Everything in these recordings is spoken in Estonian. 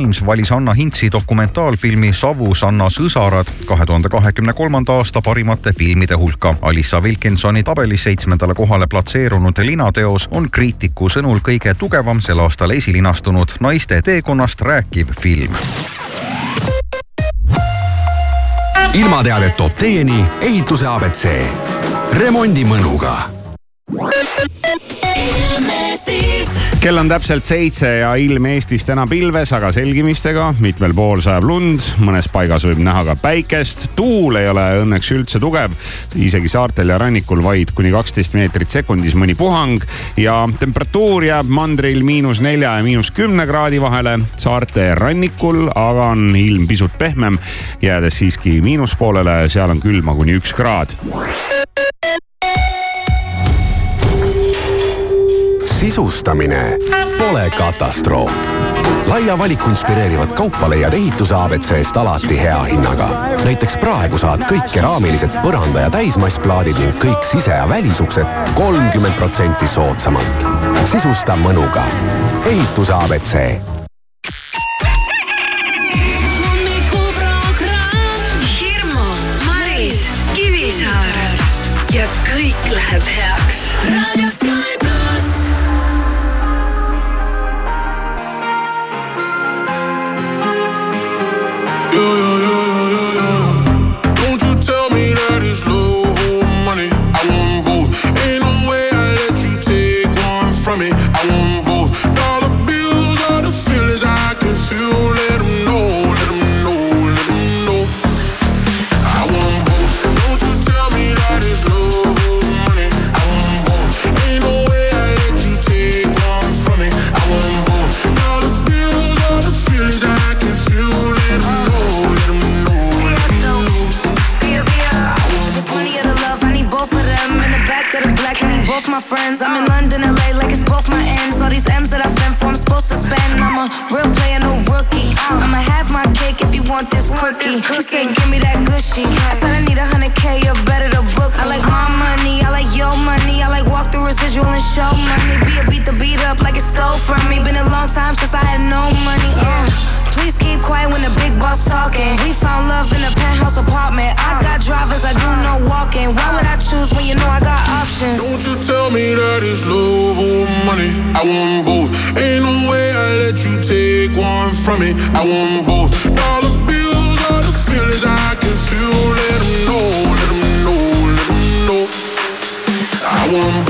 Times valis Anna Hintsi dokumentaalfilmi Savus Anna sõsarad kahe tuhande kahekümne kolmanda aasta parimate filmide hulka. Alissa Wilkinsoni tabelis seitsmendale kohale platseerunud linateos on kriitiku sõnul kõige tugevam sel aastal esilinastunud naiste teekonnast rääkiv film. ilmateadet toob teieni ehituse abc remondimõnuga kell on täpselt seitse ja ilm Eestis täna pilves, aga selgimistega. mitmel pool sajab lund, mõnes paigas võib näha ka päikest. tuul ei ole õnneks üldse tugev, isegi saartel ja rannikul vaid kuni kaksteist meetrit sekundis mõni puhang ja temperatuur jääb mandril miinus nelja ja miinus kümne kraadi vahele. saarte rannikul aga on ilm pisut pehmem, jäädes siiski miinuspoolele, seal on külma kuni üks kraad sisustamine pole katastroof. laia valiku inspireerivat kaupa leiad ehituse abc-st alati hea hinnaga. näiteks praegu saad kõik keraamilised põranda- ja täismassplaadid ning kõik sise- ja välisuksed kolmkümmend protsenti soodsamalt. sisusta mõnuga. ehituse abc ja kõik läheb heaks. raadio Sky yeah, you this. He said, give me that gushy. I said, I need a hundred K, you better to book. I like my money, I like your money. I like walk through residual and show money. Be a beat the beat up like it stole from me. Been a long time since I had no money. Uh. Please keep quiet when the big boss talking. We found love in a penthouse apartment. I got drivers, I do no walking. Why would I choose when you know I got options? Don't you tell me that it's love or money. I want both. Ain't no way I let you take one from me. I want both. Dollar bills are the feelings I can feel. Let them know, let them know, let them know. I want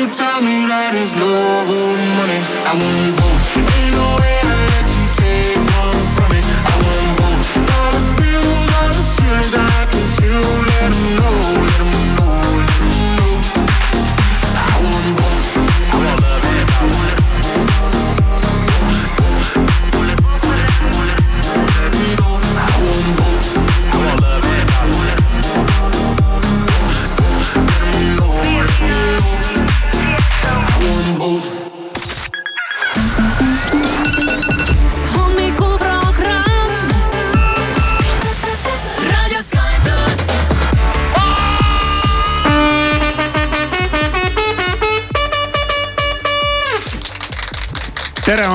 You tell me that it's love or money. I. Ain't no way I let you take from me. I both. Dollar bills are the I can feel. Let know,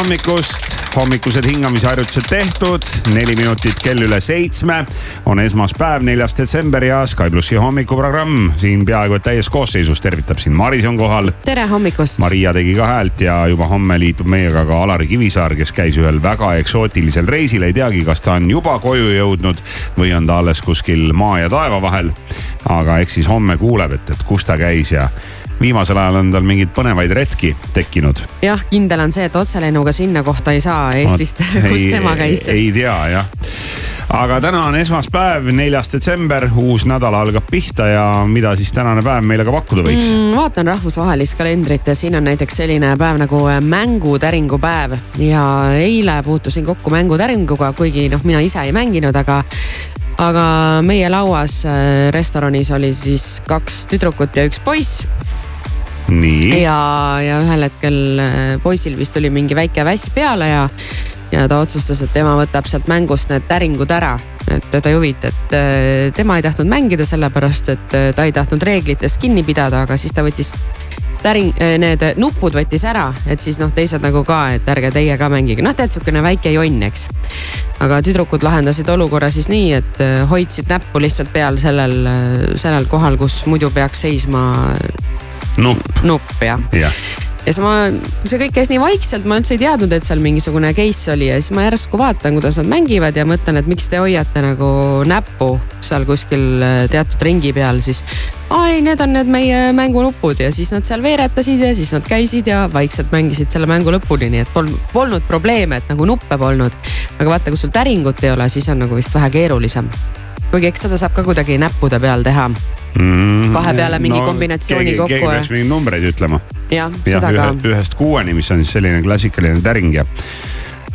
hommikust hommikused hingamisharjutused tehtud, neli minutit kell üle seitsme. on esmaspäev, neljas detsember ja Sky plussi hommikuprogramm siin peaaegu täies koosseisus tervitab sind, Maris on kohal. tere hommikust. Maria tegi ka häält ja juba homme liitub meiega ka Alari Kivisaar, kes käis ühel väga eksootilisel reisil, ei teagi, kas ta on juba koju jõudnud või on ta alles kuskil maa ja taeva vahel. aga eks siis homme kuuleb, et, et kus ta käis ja viimasel ajal on tal mingeid põnevaid retki tekkinud. jah, kindel on see, et otselennuga sinna kohta ei saa Eestist, kus tema käis. ei tea jah aga täna on esmaspäev, neljas detsember, uus nädal algab pihta ja mida siis tänane päev meile ka pakkuda võiks mm,? vaatan rahvusvahelist kalendrit ja siin on näiteks selline päev nagu mängutäringu päev ja eile puutusin kokku mängutäringuga, kuigi noh, mina ise ei mänginud, aga aga meie lauas äh, restoranis oli siis kaks tüdrukut ja üks poiss. Ja, ja ühel hetkel äh, poisil vist tuli mingi väike väss peale ja, ja ta otsustas, et tema võtab sealt mängust need täringud ära. et teda ei huvita, et äh, tema ei tahtnud mängida, sellepärast et äh, ta ei tahtnud reeglitest kinni pidada, aga siis ta võttis täring, need nupud võttis ära, et siis noh, teised nagu ka, et ärge teie ka mängige, noh tead sihukene väike jonn, eks. aga tüdrukud lahendasid olukorra siis nii, et hoidsid näppu lihtsalt peal sellel, sellel kohal, kus muidu peaks seisma nupp. nupp jah ja. ja siis ma, see kõik käis nii vaikselt, ma üldse ei teadnud, et seal mingisugune case oli ja siis ma järsku vaatan, kuidas nad mängivad ja mõtlen, et miks te hoiate nagu näppu seal kuskil äh, teatud ringi peal, siis. ai, need on need meie mängunupud ja siis nad seal veeretasid ja siis nad käisid ja vaikselt mängisid selle mängu lõpuni, nii et pol, polnud probleeme, et nagu nuppe polnud. aga vaata, kui sul täringut ei ole, siis on nagu vist vähe keerulisem. kuigi eks seda saab ka kuidagi näppude peal teha mm,. kahe peale mingi no, kombinatsiooni keegi, kokku. keegi peaks mingeid numbreid ütlema. jah, seda ühe, ka. ühest kuueni, mis on siis selline klassikaline täring ja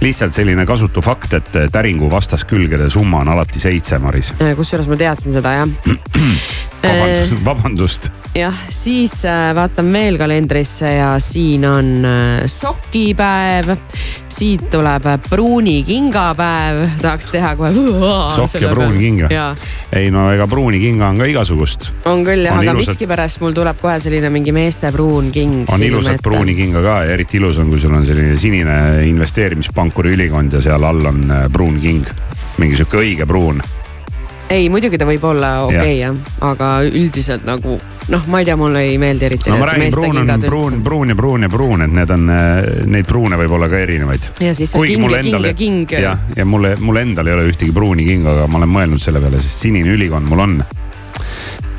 lihtsalt selline kasutu fakt, et täringu vastaskülgede summa on alati seitse, Maris. kusjuures ma teadsin seda jah vabandust, vabandust. jah, siis äh, vaatan veel kalendrisse ja siin on äh, sokipäev. siit tuleb pruuni kingapäev, tahaks teha kohe. sokk ja pruun kinga. ei no ega pruuni kinga on ka igasugust. on küll jah, aga ilusad... miskipärast mul tuleb kohe selline mingi meeste pruun king. on ilusat pruuni kinga ka ja eriti ilus on, kui sul on selline sinine investeerimispankuri ülikond ja seal all on äh, pruun king. mingi sihuke õige pruun ei, muidugi ta võib olla okei okay, jah, aga üldiselt nagu noh, ma ei tea, mulle ei meeldi eriti. no ma räägin, pruun on pruun, pruun ja pruun ja pruun, et need on, neid pruune võib olla ka erinevaid. ja siis on king ja king ja king. jah, ja mulle, mul endal ei ole ühtegi pruuni kinga, aga ma olen mõelnud selle peale, sest sinine ülikond mul on.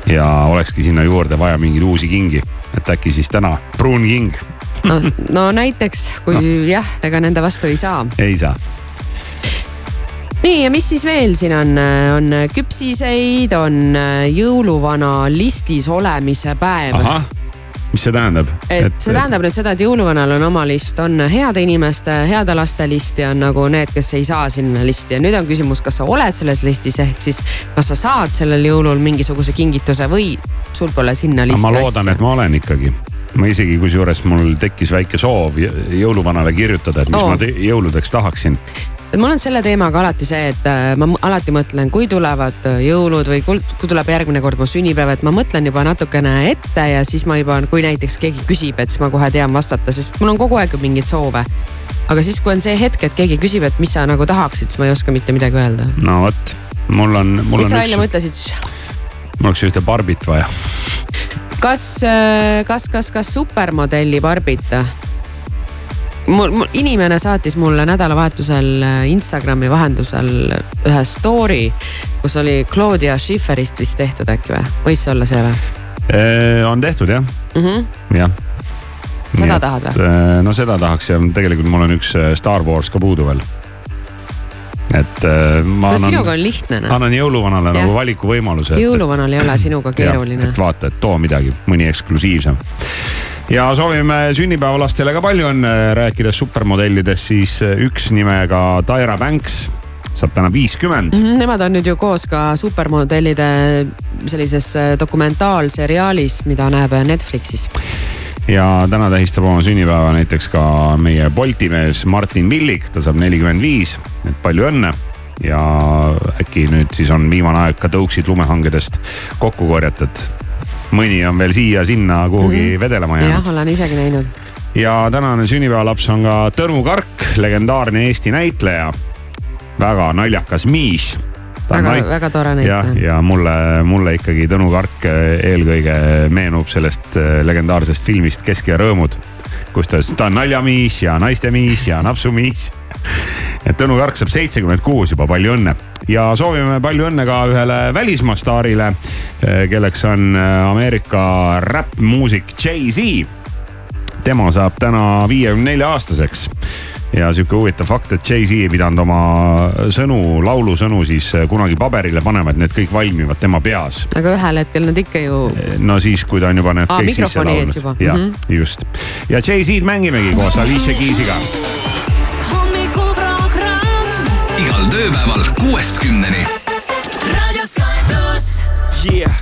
ja olekski sinna juurde vaja mingeid uusi kingi, et äkki siis täna pruun king no, no näiteks, kui no. jah, ega nende vastu ei saa. ei saa nii ja mis siis veel siin on, on küpsiseid, on jõuluvana listis olemise päev. Mis see tähendab? et see tähendab nüüd seda, et jõuluvanal on oma list, on heade inimeste, heade laste list ja on nagu need, kes ei saa sinna listi ja nüüd on küsimus, kas sa oled selles listis, ehk siis kas sa saad sellel jõulul mingisuguse kingituse või sul pole sinna listi asja. ma loodan, et ma olen ikkagi ma isegi, kusjuures mul tekkis väike soov jõuluvanale kirjutada, et mis oh. ma jõuludeks tahaksin mul on selle teemaga alati see, et äh, ma alati mõtlen, kui tulevad äh, jõulud või kui tuleb järgmine kord mu sünnipäev, et ma mõtlen juba natukene ette ja siis ma juba, kui näiteks keegi küsib, et siis ma kohe tean vastata, sest mul on kogu aeg mingeid soove. aga siis, kui on see hetk, et keegi küsib, et mis sa nagu tahaksid, siis ma ei oska mitte midagi öelda. no vot, mul on, mul mis on. mis sa välja mõtlesid siis? mul oleks ühte Barbit vaja. kas, äh, kas, kas, kas supermodelli Barbit? Mul, mul inimene saatis mulle nädalavahetusel äh, Instagrami vahendusel ühe story, kus oli Claudia Schifferist vist tehtud äkki või, võis see olla see või? Äh, on tehtud jah mm -hmm., jah. seda et, tahad või? Äh, no seda tahaks ja tegelikult mul on üks Star Wars ka puudu veel et ma no, annan. sinuga on lihtne noh. annan jõuluvanale ja. nagu valikuvõimaluse. jõuluvanal ei ole sinuga keeruline. et vaata, et too midagi, mõni eksklusiivsem ja soovime sünnipäevalastele ka palju õnne, rääkides supermodellidest, siis üks nimega Tyra Banks saab täna viiskümmend. Mhm, nemad on nüüd ju koos ka supermodellide sellises äh, dokumentaalseriaalis, mida näeb Netflixis. ja täna tähistab oma sünnipäeva näiteks ka meie Bolti mees Martin Villig, ta saab nelikümmend viis, et palju õnne. Ja äkki nüüd siis on viimane aeg ka tõuksid lumehangedest kokku korjata, et mõni on veel siia-sinna kuhugi mm -hmm. vedelema jäänud. jah, olen isegi näinud. ja tänane sünnipäevalaps on ka Tõnu Kark, legendaarne Eesti näitleja. väga naljakas miis väga, väga tore näitleja. ja, ja mulle, mulle ikkagi Tõnu Kark eelkõige meenub sellest legendaarsest filmist Kesk ja rõõmud kus ta ütles, ta on naljamiis ja naistemiis ja napsumiis. et Tõnu Kark saab seitsekümmend kuus juba, palju õnne. Ja soovime palju õnne ka ühele välismaa staarile, eh, kelleks on eh, Ameerika räppmuusik Jay-Z. tema saab täna viiekümne nelja aastaseks ja sihuke huvitav fakt, et Jay-Z ei pidanud oma sõnu, laulusõnu siis äh, kunagi paberile panema, et need kõik valmivad tema peas. aga ühel hetkel nad ikka ju. no siis, kui ta on juba need Aa, kõik sisse laulnud. jah -hmm., just. ja Jay-Z-d mängimegi koos Alicia Keys'iga. Igal tööpäeval kuuest kümneni. raadio Sky pluss. Yeah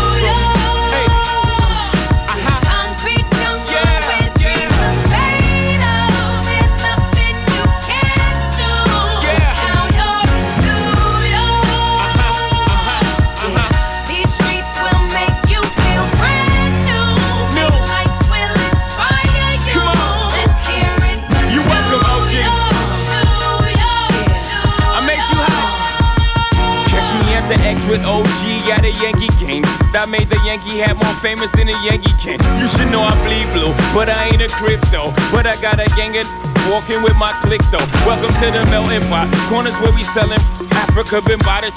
With OG at a Yankee game. That made the Yankee hat more famous than a Yankee can. You should know I bleed blue, but I ain't a crypto. But I got a gang of walking with my click though. Welcome to the melting pot. Corners where we selling Africa been by the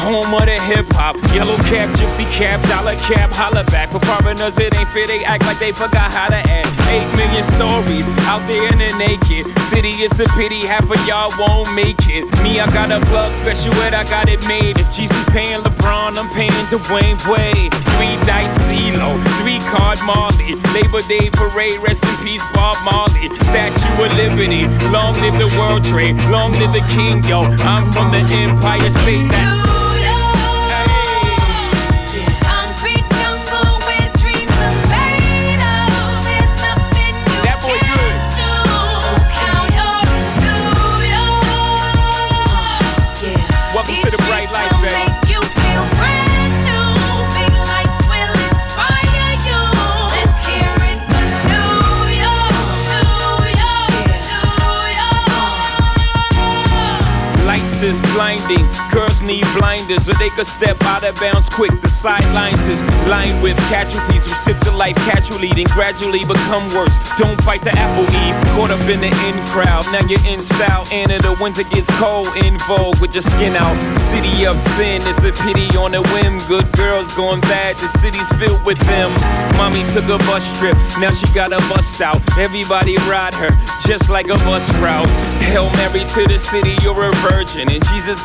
home of the hip hop. Yellow cap, gypsy cap, dollar cap, holla back. For foreigners, it ain't fair, they act like they forgot how to act. Eight million stories out there in the naked city. It's a pity half of y'all won't make it. Me, I got a plug special, it I got it made. If Jesus paying LeBron, I'm paying Dwayne Wade. Three dice CeeLo, three card Marley. Labor Day parade, rest in peace, Bob Marley. Statue of Liberty, long live the World Trade, long live the King, yo. I'm from the Empire State. That's This is blinding. Girls need blinders so they could step out of bounds quick. The sidelines is lined with casualties who sip the life casually, then gradually become worse. Don't fight the apple eve, caught up in the in crowd. Now you're in style, and in the winter gets cold, in vogue with your skin out. City of sin, it's a pity on a whim. Good girls going bad, the city's filled with them. Mommy took a bus trip, now she got a bust out. Everybody ride her, just like a bus route. Hail Mary to the city, you're a virgin. And Jesus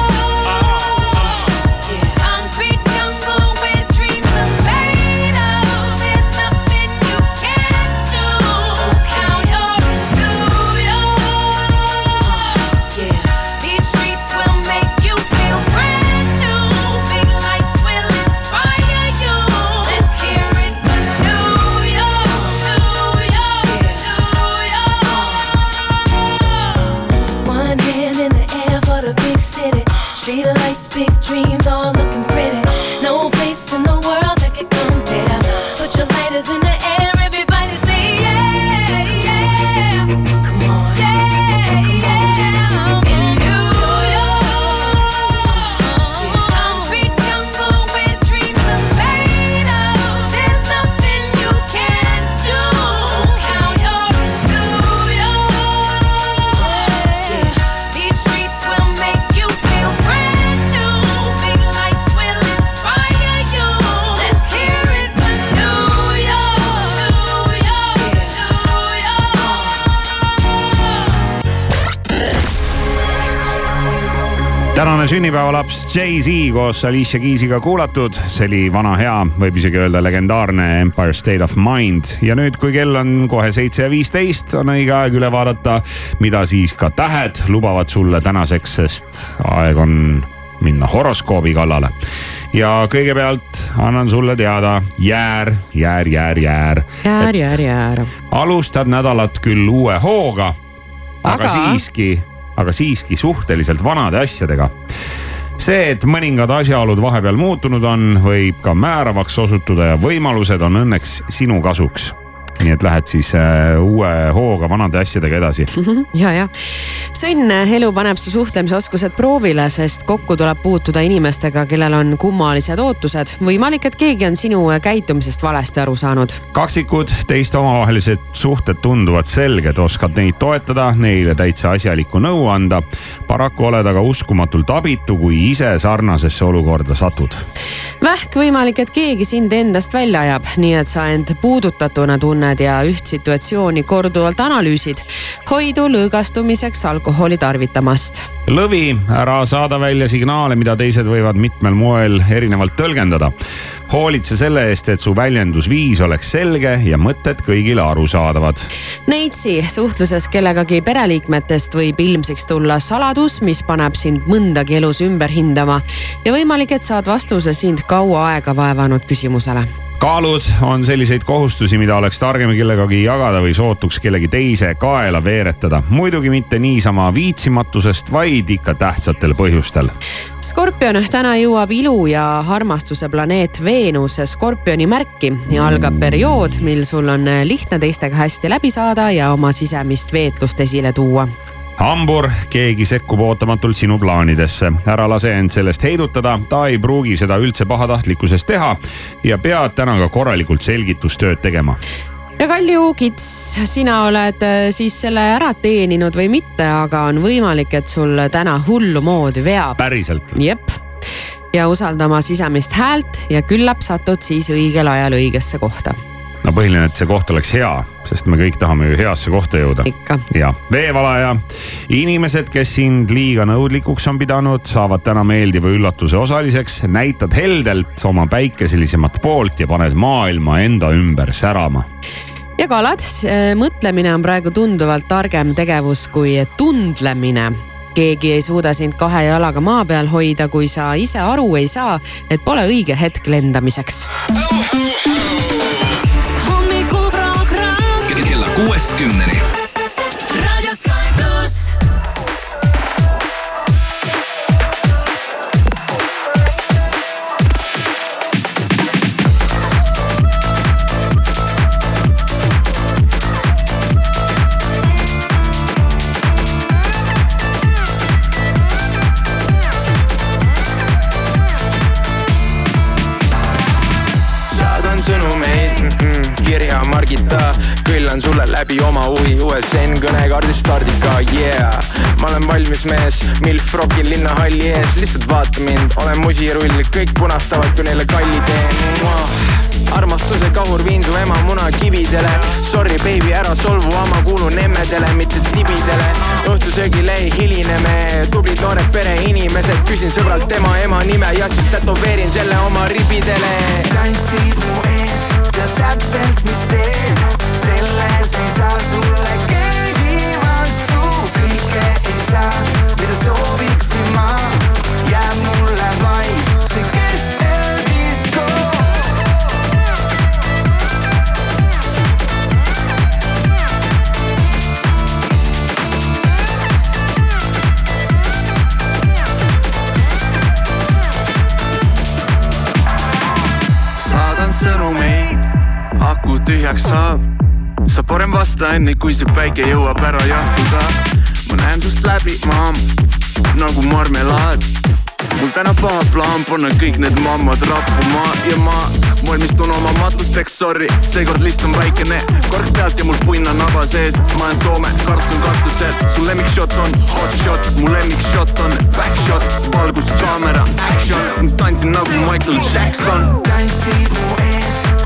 Tänane sünnipäevalaps Jay-Z koos Alicia Keys'iga kuulatud, see oli vana hea, võib isegi öelda legendaarne Empire State of Mind ja nüüd, kui kell on kohe seitse ja viisteist, on õige aeg üle vaadata, mida siis ka tähed lubavad sulle tänaseks, sest aeg on minna horoskoobi kallale ja kõigepealt annan sulle teada jäär, jäär, jäär, jäär. jäär, jäär, jäär. alustad nädalat küll uue hooga, aga siiski aga siiski suhteliselt vanade asjadega. see, et mõningad asjaolud vahepeal muutunud on, võib ka määravaks osutuda ja võimalused on õnneks sinu kasuks nii et lähed siis äh, uue hooga vanade asjadega edasi. ja, ja sõnn elu paneb su suhtlemisoskused proovile, sest kokku tuleb puutuda inimestega, kellel on kummalised ootused. võimalik, et keegi on sinu käitumisest valesti aru saanud. kaksikud, teiste omavahelised suhted tunduvad selged, oskad neid toetada, neile täitsa asjalikku nõu anda. paraku oled aga uskumatult abitu, kui ise sarnasesse olukorda satud. vähk võimalik, et keegi sind endast välja ajab, nii et sa end puudutatuna tunned tunned ja üht situatsiooni korduvalt analüüsid. hoidu lõõgastumiseks alkoholi tarvitamast. Lõvi, ära saada välja signaale, mida teised võivad mitmel moel erinevalt tõlgendada. hoolitse selle eest, et su väljendusviis oleks selge ja mõtted kõigile arusaadavad. Neitsi, suhtluses kellegagi pereliikmetest võib ilmsiks tulla saladus, mis paneb sind mõndagi elus ümber hindama ja võimalik, et saad vastuse sind kaua aega vaevanud küsimusele kaalud on selliseid kohustusi, mida oleks targem kellegagi jagada või sootuks kellegi teise kaela veeretada. muidugi mitte niisama viitsimatusest, vaid ikka tähtsatel põhjustel. Skorpion, täna jõuab ilu ja armastuse planeet Veenus Skorpioni märki ja algab periood, mil sul on lihtne teistega hästi läbi saada ja oma sisemist veetlust esile tuua hambur, keegi sekkub ootamatult sinu plaanidesse. ära lase end sellest heidutada, ta ei pruugi seda üldse pahatahtlikkusest teha ja pead täna ka korralikult selgitustööd tegema ja Kalju Kits, sina oled äh, siis selle ära teeninud või mitte, aga on võimalik, et sul täna hullu moodi veab. päriselt? jep, ja usaldama sisemist häält ja küllap satud siis õigel ajal õigesse kohta põhiline, et see koht oleks hea, sest me kõik tahame ju heasse kohta jõuda. ja veevalaja, inimesed, kes sind liiga nõudlikuks on pidanud, saavad täna meeldiva üllatuse osaliseks. näitad heldelt oma päikeselisemat poolt ja paned maailma enda ümber särama. Ja kalad, mõtlemine on praegu tunduvalt targem tegevus kui tundlemine. Keegi ei suuda sind kahe jalaga maa peal hoida, kui sa ise aru ei saa, et pole õige hetk lendamiseks kuuest kümneni. Küllan sulle läbi oma huvi USN kõnekaardi stardika, yeah. ma olen valmis mees, milf rokil linnahalli ees, lihtsalt vaata mind, olen musirull, kõik punastavad, kui neile kalli teen. Armastuse kahur viin su ema munakividele Sorry baby, ära solvu, ma kuulun emmedele, mitte tibidele. Õhtusöögile ei hiline me, tublid noored pereinimesed. Küsin sõbralt tema ema nime ja siis tätoveerin selle oma ribidele. Tantsid mu ees, tead täpselt, mis teed selles ei saa sulle keegi vastu, kõike ei saa, mida sooviksin ma, aku tühjaks saab sa parem vasta enne, kui see päike jõuab ära jahtuda. ma näen sust läbi, maam, nagu marmelaad. mul täna paha plaan panna kõik need mammad rappuma ja ma valmistun oma matusteks, sorry, seekord list on väikene, kork pealt ja mul punn on naba sees. ma olen Soome, kartsun katusel, su lemmikshot on hot shot, mu lemmikshot on back shot, valgus, kaamera, action, tantsin nagu Michael Jackson. tantsid mu ees,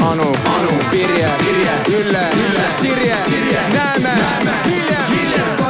Anu, Anu, Pirje, Pirje, Ülle, Ülle, Sirje, Sirje, näeme, näeme hiljem, hiljem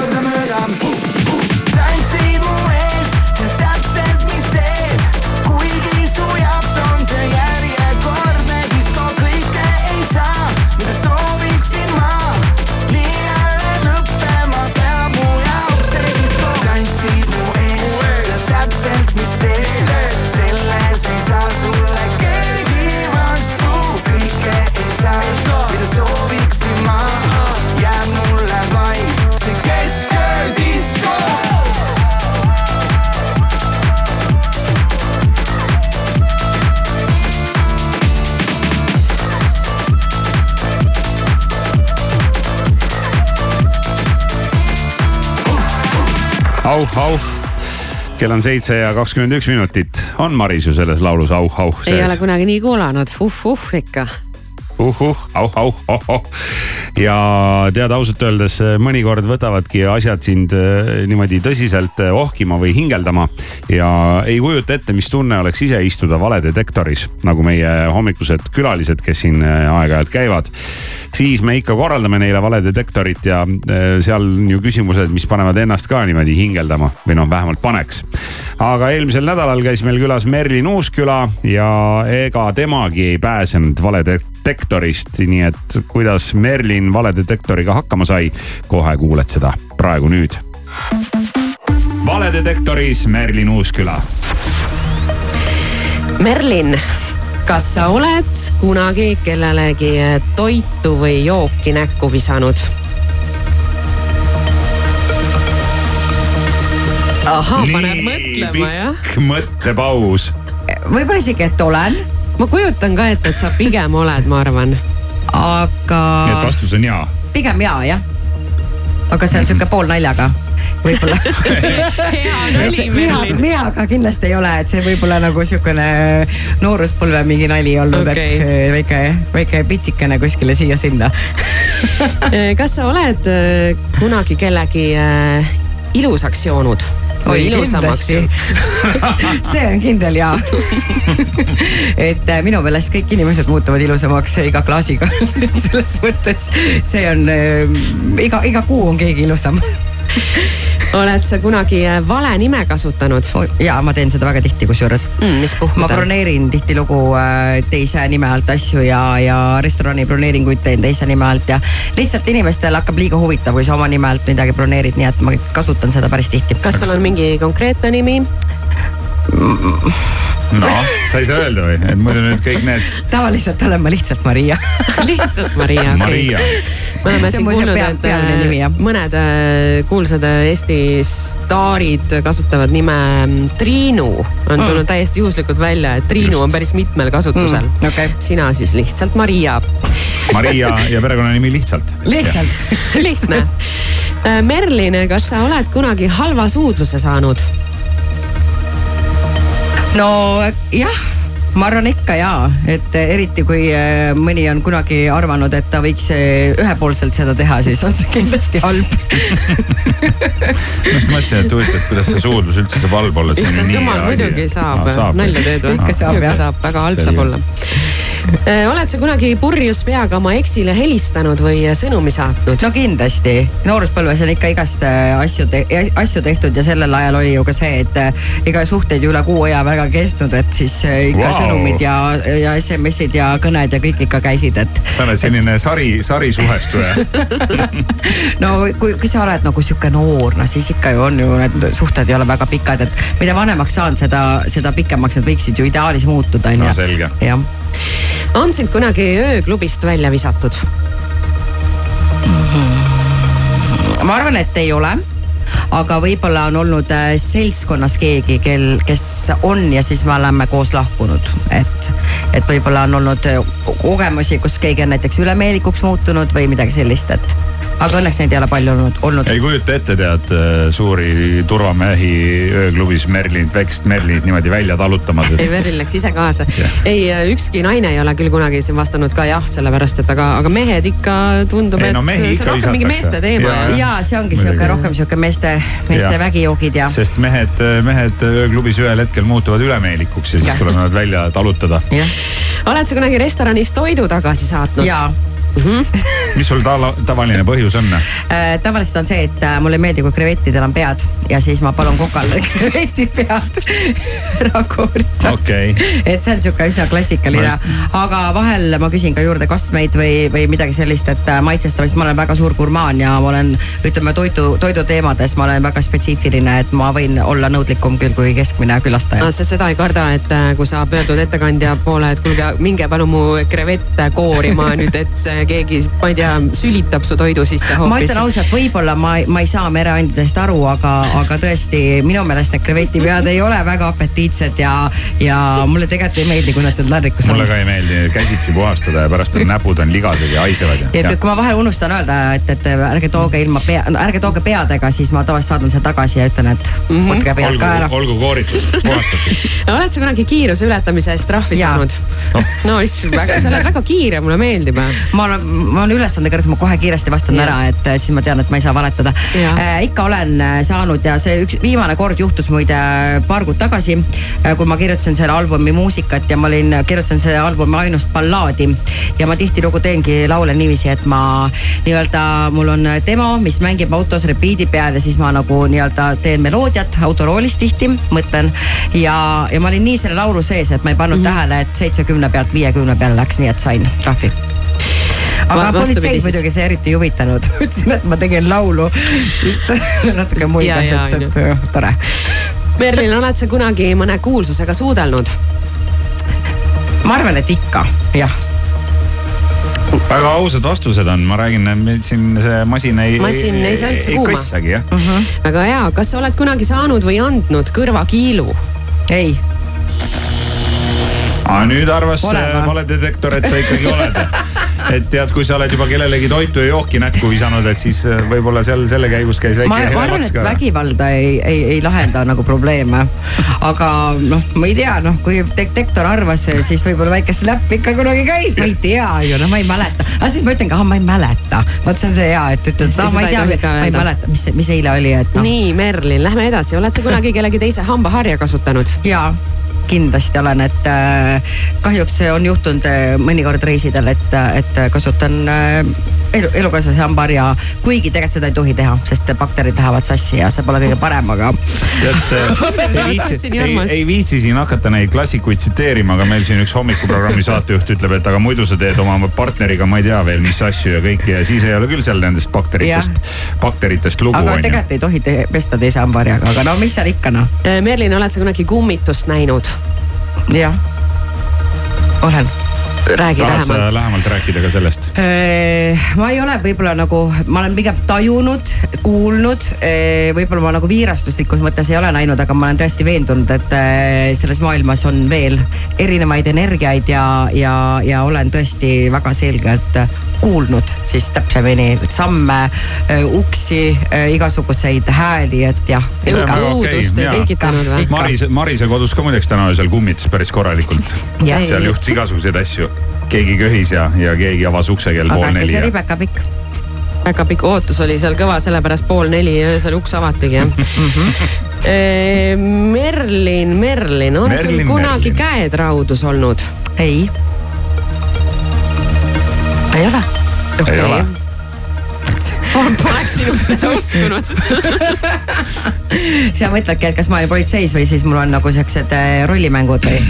kell on seitse ja kakskümmend üks minutit. on Maris ju selles laulus auh, auh ei ole sees? kunagi nii kuulanud, uh-uh ikka. uhuh, auh, auh, oh, oh. Ja tead ausalt öeldes mõnikord võtavadki asjad sind äh, niimoodi tõsiselt äh, ohkima või hingeldama. ja ei kujuta ette, mis tunne oleks ise istuda valedetektoris, nagu meie hommikused külalised, kes siin aeg-ajalt käivad siis me ikka korraldame neile valedetektorit ja seal on ju küsimused, mis panevad ennast ka niimoodi hingeldama või noh, vähemalt paneks. aga eelmisel nädalal käis meil külas Merlin Uusküla ja ega temagi ei pääsenud valedetektorist, nii et kuidas Merlin valedetektoriga hakkama sai, kohe kuuled seda praegu nüüd. valedetektoris Merlin Uusküla Merlin, kas sa oled kunagi kellelegi toitu või jooki näkku visanud? ahah, paneb mõtlema jah. pikk mõttepaus. võib-olla isegi, et olen. ma kujutan ka ette, et sa pigem oled, ma arvan. Aga. nii et vastus on jaa. pigem jaa, jah. aga see on sihuke poolnaljaga võib-olla hea nali, Merlin. veaga kindlasti ei ole, et see võib olla nagu sihukene nooruspõlve mingi nali olnud okay., et äh, väike, väike pitsikene kuskile siia-sinna kas sa oled äh, kunagi kellegi ilusaks joonud? Oi, kindlasti. see on kindel jaa. Et äh, minu meelest kõik inimesed muutuvad ilusamaks iga klaasiga. Selles mõttes see on äh, iga, iga kuu on keegi ilusam oled sa kunagi äh, vale nime kasutanud? ja ma teen seda väga tihti, kusjuures mm,. mis puhkudel? ma broneerin tihtilugu äh, teise nime alt asju ja, ja restorani broneeringuid teen teise nime alt ja lihtsalt inimestel hakkab liiga huvitav, kui sa oma nime alt midagi broneerid, nii et ma kasutan seda päris tihti. kas sul on mingi konkreetne nimi? Noh, sa ei saa öelda või, et muidu nüüd kõik need. tavaliselt olen ma lihtsalt Maria lihtsalt Maria, okei Maria. me oleme siin kuulnud, et äh, mõned äh, kuulsad äh, Eesti staarid kasutavad nime mm, Triinu. on tulnud mm. täiesti juhuslikult välja, et Triinu Just. on päris mitmel kasutusel mm,. Okay. sina siis lihtsalt Maria. Maria ja perekonnanimi lihtsalt. lihtsalt lihtne. Merlin, kas sa oled kunagi halva suudluse saanud? No jah ma arvan ikka jaa, et eriti kui äh, mõni on kunagi arvanud, et ta võiks äh, ühepoolselt seda teha, siis on see kindlasti halb ma just mõtlesin, et huvitav, kuidas see suudlus üldse saab halb olla. issand jumal, muidugi saab, nalja teed või? ikka saab jah. väga halb saab olla. oled sa kunagi purjus peaga oma eksile helistanud või sõnumi saatnud? no kindlasti, nooruspõlves on ikka igast äh, asju te, asju tehtud ja sellel ajal oli ju ka see, et ega suhteid ju üle kuu aja väga kestnud, et siis ikka wow. sõnumid ja, ja SMS-id ja kõned ja kõik ikka käisid, et. sa oled selline et... sari, sarisuhestuja no kui, kui sa oled nagu sihuke noor, no siis ikka ju on ju need suhted ei ole väga pikad, et mida vanemaks saan, seda, seda pikemaks need võiksid ju ideaalis muutuda on ju. no selge. jah on sind kunagi ööklubist välja visatud mm? -hmm. ma arvan, et ei ole aga võib-olla on olnud äh, seltskonnas keegi, kel, kes on ja siis me oleme koos lahkunud, et, et võib-olla on olnud äh, kogemusi, kus keegi on näiteks ülemeelikuks muutunud või midagi sellist, et aga õnneks neid ei ole palju olnud, olnud. ei kujuta ette, tead suuri turvamehi ööklubis Merlinit, väikest Merlinit niimoodi välja talutamas et.... ei, Merlin läks ise kaasa. Yeah.. ei, ükski naine ei ole küll kunagi siin vastanud ka jah, sellepärast et aga, aga mehed ikka tundub, et no, see on rohkem mingi meeste teema. ja, ja see ongi sihuke rohkem sihuke meeste meeste Jah. vägijoogid ja. sest mehed, mehed ööklubis ühel hetkel muutuvad ülemeelikuks ja siis tuleb nad välja talutada. oled sa kunagi restoranis toidu tagasi saatnud? jaa mis sul tala, tavaline põhjus on? Äh, tavaliselt on see, et äh, mulle ei meeldi, kui krevettidel on pead ja siis ma palun kokal kreveti pead ära koorida. Okei. Okay. et see on sihuke üsna klassikaline, aga vahel ma küsin ka juurde kastmeid või, või midagi sellist, et äh, maitsestamist, ma olen väga suur gurmaan ja ma olen, ütleme toidu, toiduteemades ma olen väga spetsiifiline, et ma võin olla nõudlikum küll kui keskmine külastaja. No, sa seda ei karda, et äh, kui sa pöördud ettekandja poole, et kuulge, minge palun mu krevette koorima nüüd, et see keegi, ma ei tea, sülitab su toidu sisse hoopis. ma ütlen ausalt, võib-olla ma, ma ei saa mereandidest aru, aga, aga tõesti minu meelest need krevetipead ei ole väga apetiitsed ja, ja mulle tegelikult ei meeldi, kui nad seal taldrikus on. mulle ka ei meeldi käsitsi puhastada ja pärast on näpud on ligased ja haisevad et kui ma vahel unustan öelda, et, et ärge tooge ilma pea, ärge tooge peadega, siis ma tavaliselt saadan selle tagasi ja ütlen, et mm -hmm. võtke pead olgu, ka ära. olgu kooritud, puhastatud. oled sa kunagi kiiruse ületamise eest trahvi saanud? no issand, väga, sa oled väga kiire, mulle meeldib. ma olen, ma olen ülesandekõrgus, ma kohe kiiresti vastan Jah. ära, et äh, siis ma tean, et ma ei saa valetada. Äh, ikka olen äh, saanud ja see üks viimane kord juhtus muide paar kuud tagasi, kui ma kirjutasin selle albumi muusikat ja ma olin, kirjutasin selle albumi ainust ballaadi. ja ma tihtilugu teengi laule niiviisi, et ma nii-öelda, mul on demo, mis mängib autos repiidi peal ja siis ma nagu nii-öelda teen meloodiat autoroolis tihti, mõtlen. ja, ja ma olin nii selle laulu sees, et ma ei pannud mm -hmm. tähele, et seitsekümne pealt viiekümne peale läks, nii et sain trahvi aga politseid siis. muidugi see eriti ei huvitanud. ütlesin, et ma tegin laulu. vist natuke muigas, Ja, ja, et, jah, tore. Merlin, oled sa kunagi mõne kuulsusega suudelnud? ma arvan, et ikka, jah. väga ausad vastused on, ma räägin, meil siin see masin ei. Masin ei saa üldse kuuma. kassagi jah mm. -hmm. väga hea, kas sa oled kunagi saanud või andnud kõrvakiilu? ei. Aga nüüd arvas või? valedetektor, et sa ikkagi oled. et tead, kui sa oled juba kellelegi toitu ja jooki näkku visanud, et siis äh, võib-olla seal selle käigus käis väike ma, arvan, et vägivalda ei, ei, ei lahenda nagu probleeme. aga noh, ma ei tea, noh, kui detektor arvas, siis võib-olla väike slap ikka kunagi käis, ma ei tea ju, noh, ma ei mäleta. aga siis ma ütlen ka, ah, ma ei mäleta. vot see on see hea, et ütled, Siis ah, ma ei tea, ma ei mäleta, mis, mis eile oli, et noh. nii, Merlin, lähme edasi, oled sa kunagi kellegi teise hambaharja kasutanud? jaa kindlasti olen, et äh, kahjuks on juhtunud äh, mõnikord reisidel, et, et kasutan äh, elu, elukaaslase hambaharja, kuigi tegelikult seda ei tohi teha, sest bakterid lähevad sassi ja see pole kõige parem, aga. tead, ei viitsi, ei, ei viitsi siin hakata neid klassikuid tsiteerima, aga meil siin üks hommikuprogrammi saatejuht ütleb, et aga muidu sa teed oma partneriga, ma ei tea veel, mis asju ja kõike ja siis ei ole küll seal nendest bakteritest, bakteritest lugu aga tegelikult ei tohi te pesta teise hambaharjaga, aga no mis seal ikka noh. Merlin, oled sa kunagi kummitust näinud? jah, olen räägi tahad sa lähemalt. lähemalt rääkida ka sellest? ma ei ole võib-olla nagu, ma olen pigem tajunud, kuulnud, võib-olla ma nagu viirastuslikus mõttes ei ole näinud, aga ma olen tõesti veendunud, et eh, selles maailmas on veel erinevaid energiaid ja, ja, ja olen tõesti väga selgelt kuulnud siis täpsemini samme, uksi, igasuguseid hääli, et jah. Marise, Marise kodus ka muideks täna öösel kummitas päris korralikult. Seal juhtus igasuguseid asju. Keegi köhis ja, ja keegi avas ukse kell pool aga äkki neli. see oli päkapikk? väga pikk ootus oli seal kõva, sellepärast pool neli öösel uks avatigi jah Merlin, Merlin, on Merlin, sul kunagi Merlin. käed raudus olnud? ei. ei ole. ei ole Poleks sinust seda uskunud sa mõtledki, et kas ma olen politseis või siis mul on nagu siuksed eh, rollimängud või?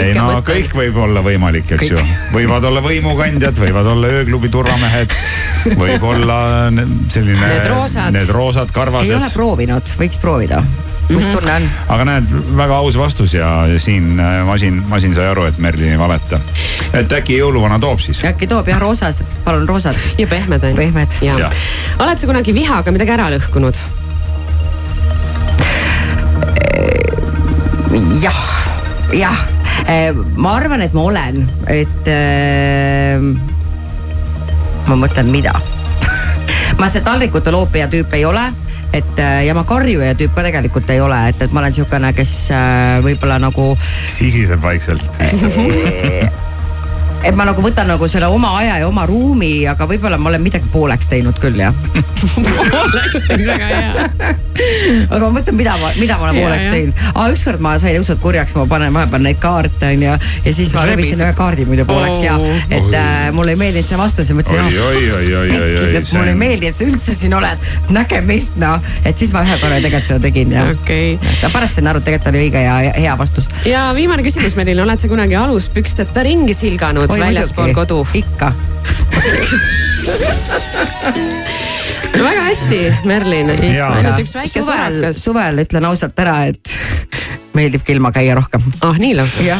ei no kõik võib olla võimalik, eks ju. võivad olla võimukandjad, võivad olla ööklubi turvamehed, võib olla ne- selline. Need roosad. Need roosad ei ole karvased. proovinud, võiks proovida. Mis tunne on? aga näed, väga aus vastus ja siin äh, masin, masin sai aru, et Merlin ei valeta. et äkki jõuluvana toob siis? äkki toob jah roosad, palun roosad. ja pehmed on ju. pehmed. Ja. oled sa kunagi vihaga midagi ära lõhkunud? jah, jah, ma arvan, et ma olen, et äh, ma mõtlen, mida ma see taldrikute loopija tüüp ei ole et äh, ja ma karjuja tüüp ka tegelikult ei ole, et, et ma olen siukene, kes äh, võib-olla nagu sisiseb vaikselt et ma nagu võtan nagu selle oma aja ja oma ruumi, aga võib-olla ma olen midagi pooleks teinud küll jah pooleks teinud, väga hea. aga ma mõtlen, mida ma, mida ma olen ja, pooleks teinud. aa, ükskord ma sain õudselt kurjaks, ma panen vahepeal neid kaarte onju ja siis ma rebisin ühe kaardi muidu pooleks ja et äh, mulle ei meeldinud see vastus ja mõtlesin. oi-oi-oi-oi-oi. mulle ei meeldi, et sa üldse siin oled, nägemist noh, et siis ma ühe korra tegelikult seda tegin ja okay.. aga pärast sain aru, et tegelikult oli õige ja hea vastus. ja viimane küsimus, Merilin, oled sa kunagi aluspüksteta ringi silganud väljaspool kodu? ikka no väga hästi, Merlin. ainult üks väike suvel, suvel ütlen ausalt ära, et meeldib ilma käia rohkem. ah, nii lausa?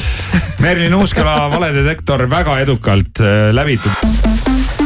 Merlin Uuskala valedetektor väga edukalt äh, läbitud.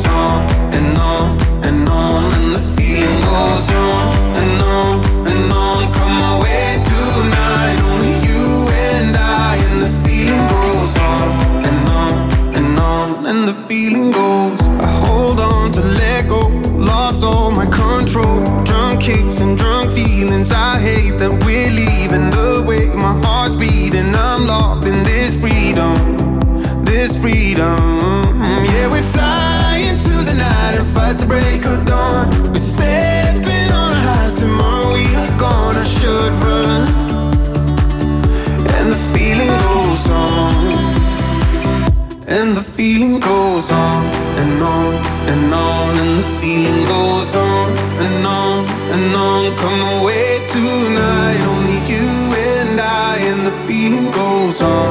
freedom. Yeah, we fly into the night and fight the break of dawn. We're stepping on our highs tomorrow. We are gonna should run, and the feeling goes on. And the feeling goes on and on and on, and the feeling goes on and on and on. Come away tonight, only you and I, and the feeling goes on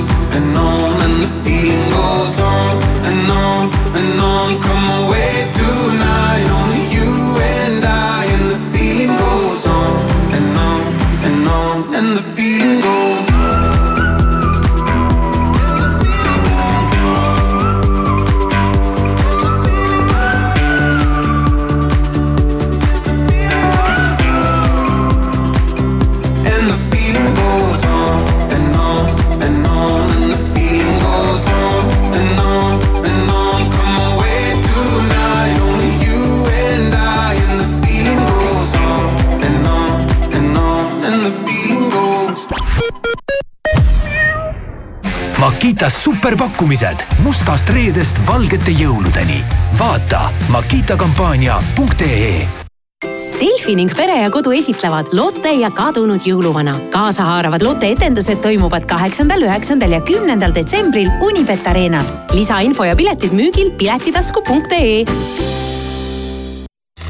Makitas superpakkumised mustast reedest valgete jõuludeni. vaata makitakampaania.ee Delfi ning Pere ja Kodu esitlevad Lotte ja kadunud jõuluvana. kaasahaaravad Lotte etendused toimuvad kaheksandal, üheksandal ja kümnendal detsembril Unibet Arenal. lisainfo ja piletid müügil piletitasku.ee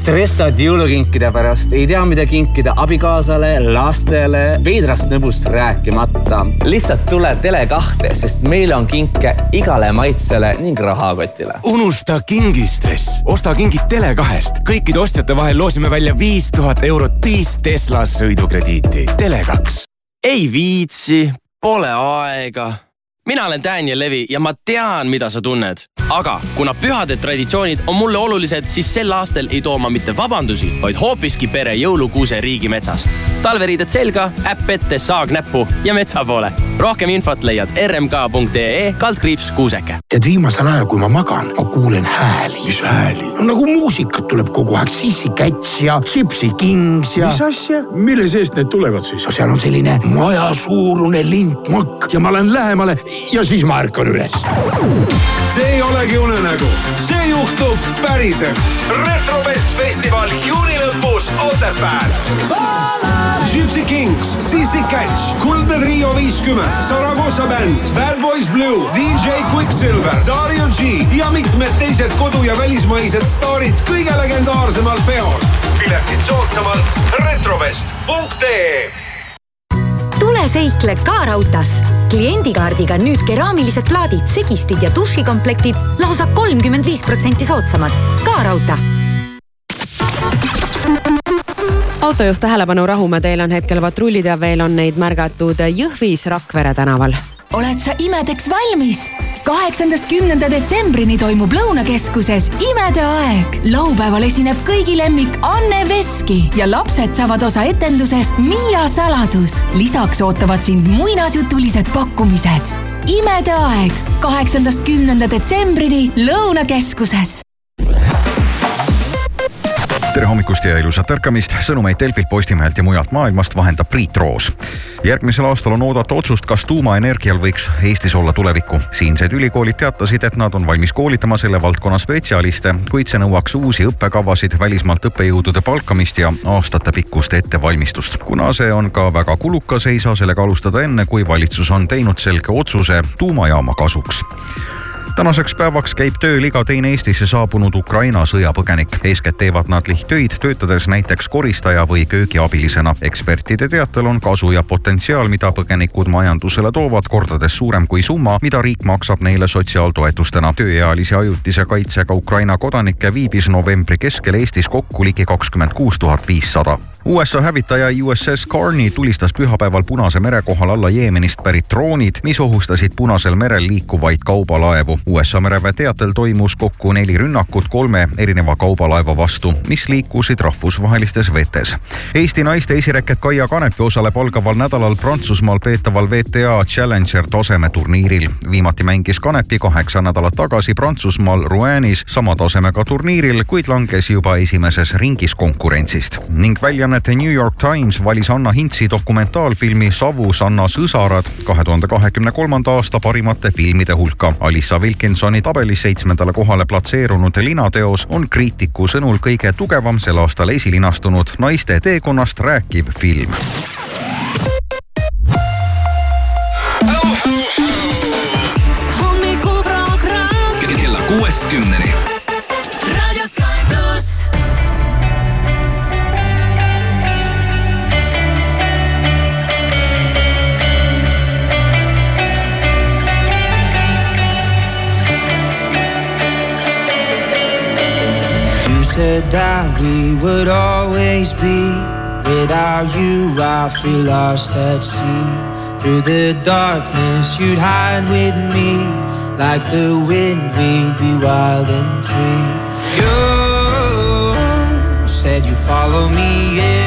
stressad jõulukinkide pärast, ei tea, mida kinkida abikaasale, lastele, veidrast nõbust rääkimata. lihtsalt tule Tele2-te, sest meil on kinke igale maitsele ning rahakotile. unusta kingistress, osta kingid Tele2-st. kõikide ostjate vahel loosime välja viis tuhat eurot viis Tesla sõidukrediiti. Tele2. ei viitsi, pole aega. Mina olen Daniel Levi ja ma tean, mida sa tunned. aga kuna pühad traditsioonid on mulle olulised, siis sel aastal ei too ma mitte vabandusi, vaid hoopiski pere jõulukuuse riigimetsast. talveriided selga, äpp ette, saag näppu ja metsa poole. rohkem infot leiad rmk.ee kaldkriips kuuseke. tead, viimasel ajal, kui ma magan, ma kuulen hääli. mis hääli? no nagu muusikat tuleb kogu aeg, Sissi Käts ja Sipsi Kings ja. mis asja, mille seest need tulevad siis? no seal on selline majasuurune lintmakk ja ma lähen lähemale ja siis ma ärkan üles. see ei olegi unenägu, see juhtub päriselt. retrofest festival juuni lõpus Otepääl. Gypsy Kings, CC Catch, Kuldne Trio viiskümmend, Saragossa bänd, Bad Boys Blue, DJ Quicksilver, Dario G ja mitmed teised kodu- ja välismaised staarid kõige legendaarsemal peol. piletid soodsamalt retrovest.ee tule seikle ka raudtees. kliendikaardiga nüüd keraamilised plaadid, segistid ja dušikomplektid lausa kolmkümmend viis protsenti soodsamad. ka raudtee autojuht tähelepanu, rahumäe teel on hetkel patrullid ja veel on neid märgatud Jõhvis Rakvere tänaval oled sa imedeks valmis? kaheksandast kümnenda detsembrini toimub Lõunakeskuses imede aeg. laupäeval esineb kõigi lemmik Anne Veski ja lapsed saavad osa etendusest Miia saladus. lisaks ootavad sind muinasjutulised pakkumised. imede aeg kaheksandast kümnenda detsembrini Lõunakeskuses tere hommikust ja ilusat ärkamist, sõnumeid Delfilt, Postimehelt ja mujalt maailmast vahendab Priit Roos. järgmisel aastal on oodata otsust, kas tuumaenergial võiks Eestis olla tulevikku. siinsed ülikoolid teatasid, et nad on valmis koolitama selle valdkonna spetsialiste, kuid see nõuaks uusi õppekavasid, välismaalt õppejõudude palkamist ja aastatepikkust ettevalmistust. kuna see on ka väga kulukas, ei saa sellega alustada enne, kui valitsus on teinud selge otsuse tuumajaama kasuks tänaseks päevaks käib tööl iga teine Eestisse saabunud Ukraina sõjapõgenik. eeskätt teevad nad lihttöid, töötades näiteks koristaja või köögiabilisena. ekspertide teatel on kasu ja potentsiaal, mida põgenikud majandusele toovad, kordades suurem kui summa, mida riik maksab neile sotsiaaltoetustena. tööealise ajutise kaitsega Ukraina kodanikke viibis novembri keskel Eestis kokku ligi kakskümmend kuus tuhat viissada USA hävitaja USS Carney tulistas pühapäeval Punase mere kohal alla Jeemenist pärit droonid, mis ohustasid Punasel merel liikuvaid kaubalaevu. USA mereväe teatel toimus kokku neli rünnakut kolme erineva kaubalaeva vastu, mis liikusid rahvusvahelistes vetes. Eesti naiste esireket Kaia Kanepi osaleb algaval nädalal Prantsusmaal peetaval WTA Challenger tasemeturniiril. viimati mängis Kanepi kaheksa nädalat tagasi Prantsusmaal Rouenis sama tasemega turniiril, kuid langes juba esimeses ringis konkurentsist ning välja väljaannet New York Times valis Anna Hintsi dokumentaalfilmi Savus Anna sõsarad kahe tuhande kahekümne kolmanda aasta parimate filmide hulka. Alissa Wilkinsoni tabelis seitsmendale kohale platseerunud linateos on kriitiku sõnul kõige tugevam sel aastal esilinastunud naiste teekonnast rääkiv film. kella kuuest kümneni said that we would always be. Without you, I feel lost at sea. Through the darkness, you'd hide with me. Like the wind, we'd be wild and free. You said you follow me anywhere.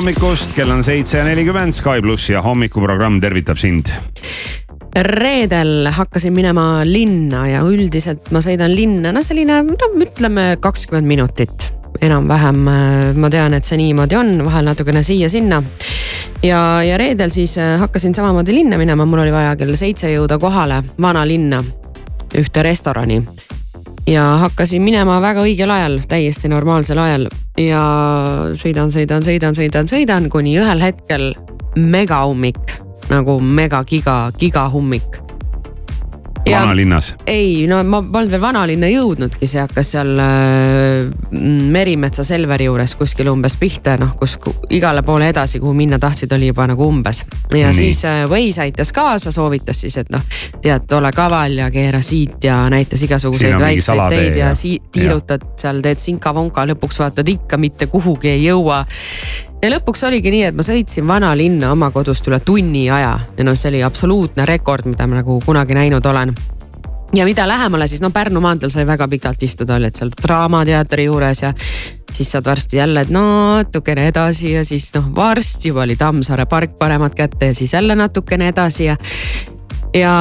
Hommikust, kell on seitse ja nelikümmend, Sky pluss ja hommikuprogramm tervitab sind. reedel hakkasin minema linna ja üldiselt ma sõidan linna, no selline, no ütleme kakskümmend minutit enam-vähem. ma tean, et see niimoodi on, vahel natukene siia-sinna. ja, ja reedel siis äh, hakkasin samamoodi linna minema, mul oli vaja kell seitse jõuda kohale vanalinna, ühte restorani ja hakkasin minema väga õigel ajal, täiesti normaalsel ajal. ja sõidan, sõidan, sõidan, sõidan, sõidan, kuni ühel hetkel megaummik nagu mega giga, gigahummik vanalinnas? ei, no ma polnud veel vanalinna jõudnudki, see hakkas seal äh, Merimetsa Selveri juures kuskil umbes pihta, noh, kus igale poole edasi, kuhu minna tahtsid, oli juba nagu umbes. ja Nii. siis äh, Waze aitas kaasa, soovitas siis, et noh, tead, ole kaval ja keera siit ja näitas igasuguseid väikseid teid ja, ja tiirutad seal, teed sinka-vonka, lõpuks vaatad ikka mitte kuhugi ei jõua ja lõpuks oligi nii, et ma sõitsin vanalinna oma kodust üle tunni aja. Ja noh, see oli absoluutne rekord, mida ma nagu kunagi näinud olen. Ja mida lähemale, siis no Pärnu maanteel sai väga pikalt istuda, olid seal Draamateatri juures ja siis saad varsti jälle, natukene edasi ja siis noh, varsti juba oli Tammsaare park paremat kätte ja siis jälle natukene edasi ja ja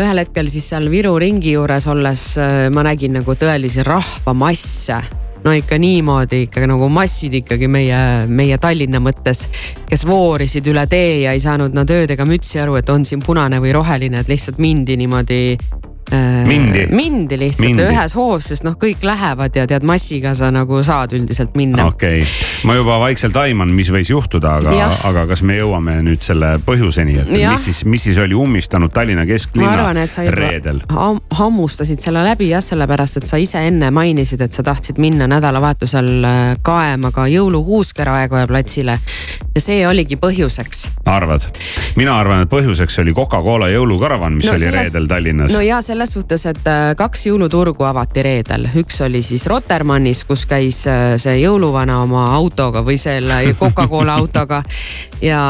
ühel hetkel siis seal Viru ringi juures olles äh, ma nägin nagu tõelisi rahvamasse no ikka niimoodi ikka nagu massid ikkagi meie, meie Tallinna mõttes, kes voorisid üle tee ja ei saanud nad ööd ega mütsi aru, et on siin punane või roheline, et lihtsalt mindi niimoodi mindi. mindi lihtsalt mindi. ühes hoos, sest noh, kõik lähevad ja tead massiga sa nagu saad üldiselt minna. okei okay., ma juba vaikselt aiman, mis võis juhtuda, aga, aga kas me jõuame nüüd selle põhjuseni, et ja. mis siis, mis siis oli ummistanud Tallinna kesklinna arvan, reedel? hammustasid selle läbi jah, sellepärast et sa ise enne mainisid, et sa tahtsid minna nädalavahetusel äh, kaema ka jõulukuuske Raekoja platsile ja see oligi põhjuseks. arvad? mina arvan, et põhjuseks oli Coca-Cola jõulukaravan, mis no, oli selles... reedel Tallinnas. no ja selles selles suhtes, et äh, kaks jõuluturgu avati reedel, üks oli siis Rotermannis, kus käis äh, see jõuluvana oma autoga või selle Coca-Cola autoga. ja,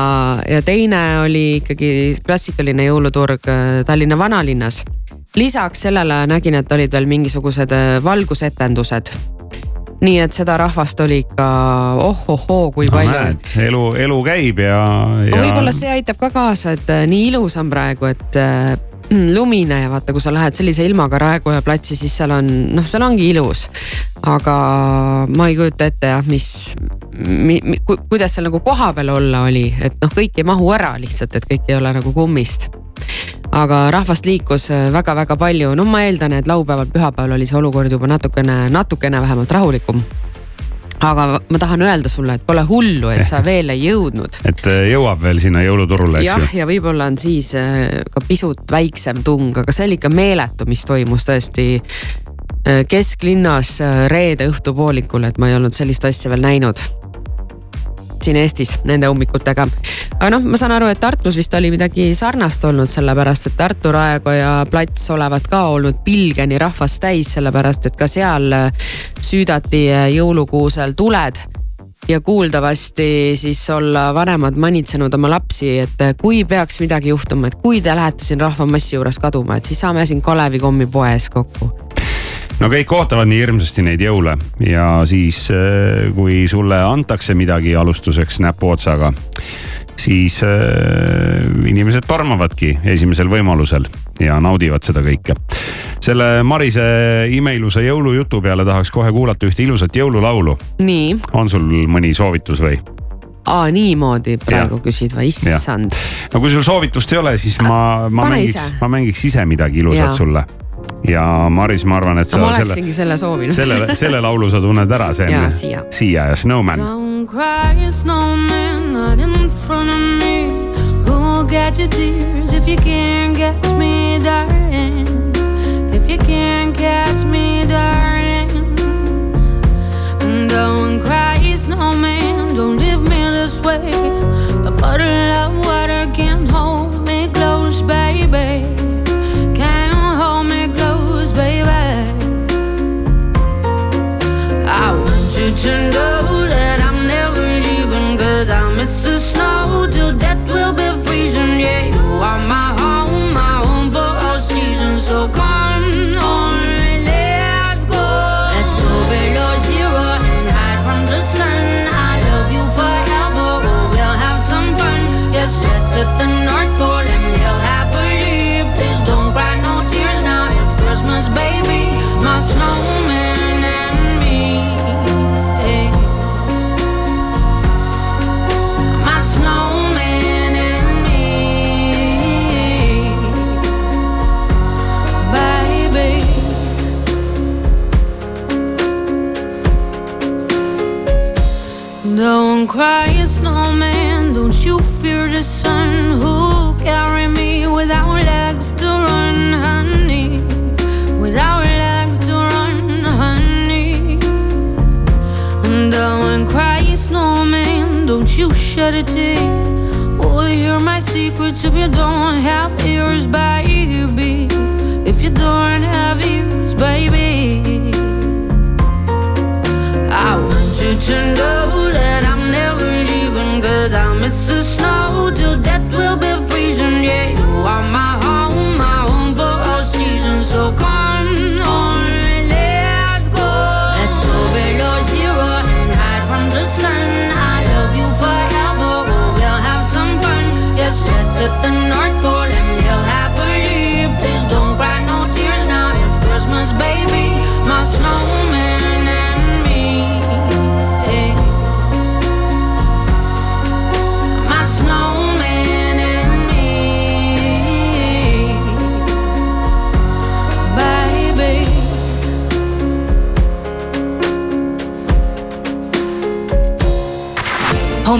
ja teine oli ikkagi klassikaline jõuluturg äh, Tallinna vanalinnas. lisaks sellele nägin, et olid veel mingisugused valgusetendused nii et seda rahvast oli ikka oh-oh-oo kui no, palju. elu, elu käib ja, ja.... võib-olla see aitab ka kaasa, et nii ilus on praegu, et lumine ja vaata, kui sa lähed sellise ilmaga Raekoja platsi, siis seal on, noh, seal ongi ilus. aga ma ei kujuta ette jah, mis mi,, mi, ku, kuidas seal nagu kohapeal olla oli, et noh, kõik ei mahu ära lihtsalt, et kõik ei ole nagu kummist. Aga rahvast liikus väga-väga palju, no ma eeldan, et laupäeval, pühapäeval oli see olukord juba natukene, natukene vähemalt rahulikum aga ma tahan öelda sulle, et pole hullu, et sa veel ei jõudnud. et äh, jõuab veel sinna jõuluturule, eks ju. jah, ja võib-olla on siis äh, ka pisut väiksem tung, aga see oli ikka meeletu, mis toimus tõesti kesklinnas reede õhtupoolikul, et ma ei olnud sellist asja veel näinud siin Eestis nende ummikutega. aga noh, ma saan aru, et Tartus vist oli midagi sarnast olnud, sellepärast et Tartu Raekoja plats olevat ka olnud pilgeni rahvast täis, sellepärast et ka seal äh, süüdati äh, jõulukuusel tuled ja kuuldavasti siis olla vanemad manitsenud oma lapsi, et äh, kui peaks midagi juhtuma, et kui te lähete siin rahvamassi juures kaduma, et siis saame siin Kalevi kommipoes kokku no kõik ootavad nii hirmsasti neid jõule ja siis, äh, kui sulle antakse midagi alustuseks näpuotsaga, siis äh, inimesed tormavadki esimesel võimalusel ja naudivad seda kõike. selle Marise imeilusa jõulujutu peale tahaks kohe kuulata ühte ilusat jõululaulu. nii. on sul mõni soovitus või? aa, niimoodi praegu ja. küsid või, issand. no kui sul soovitust ei ole, siis ma, ma Pane mängiks, ma mängiks ise midagi ilusat ja. sulle ja Maris, ma arvan, et sa. ma oleksingi selle, selle soovinud. selle, selle laulu sa tunned ära, see on. Siia. Siia ja Snowman. Don't cry, snowman, not in front of me. Who'll get your tears if you can't catch me, darling? If you can't catch me, darling. Don't cry, secrets if you don't have ears, baby. If you don't have ears, baby. I want you to know the North Pole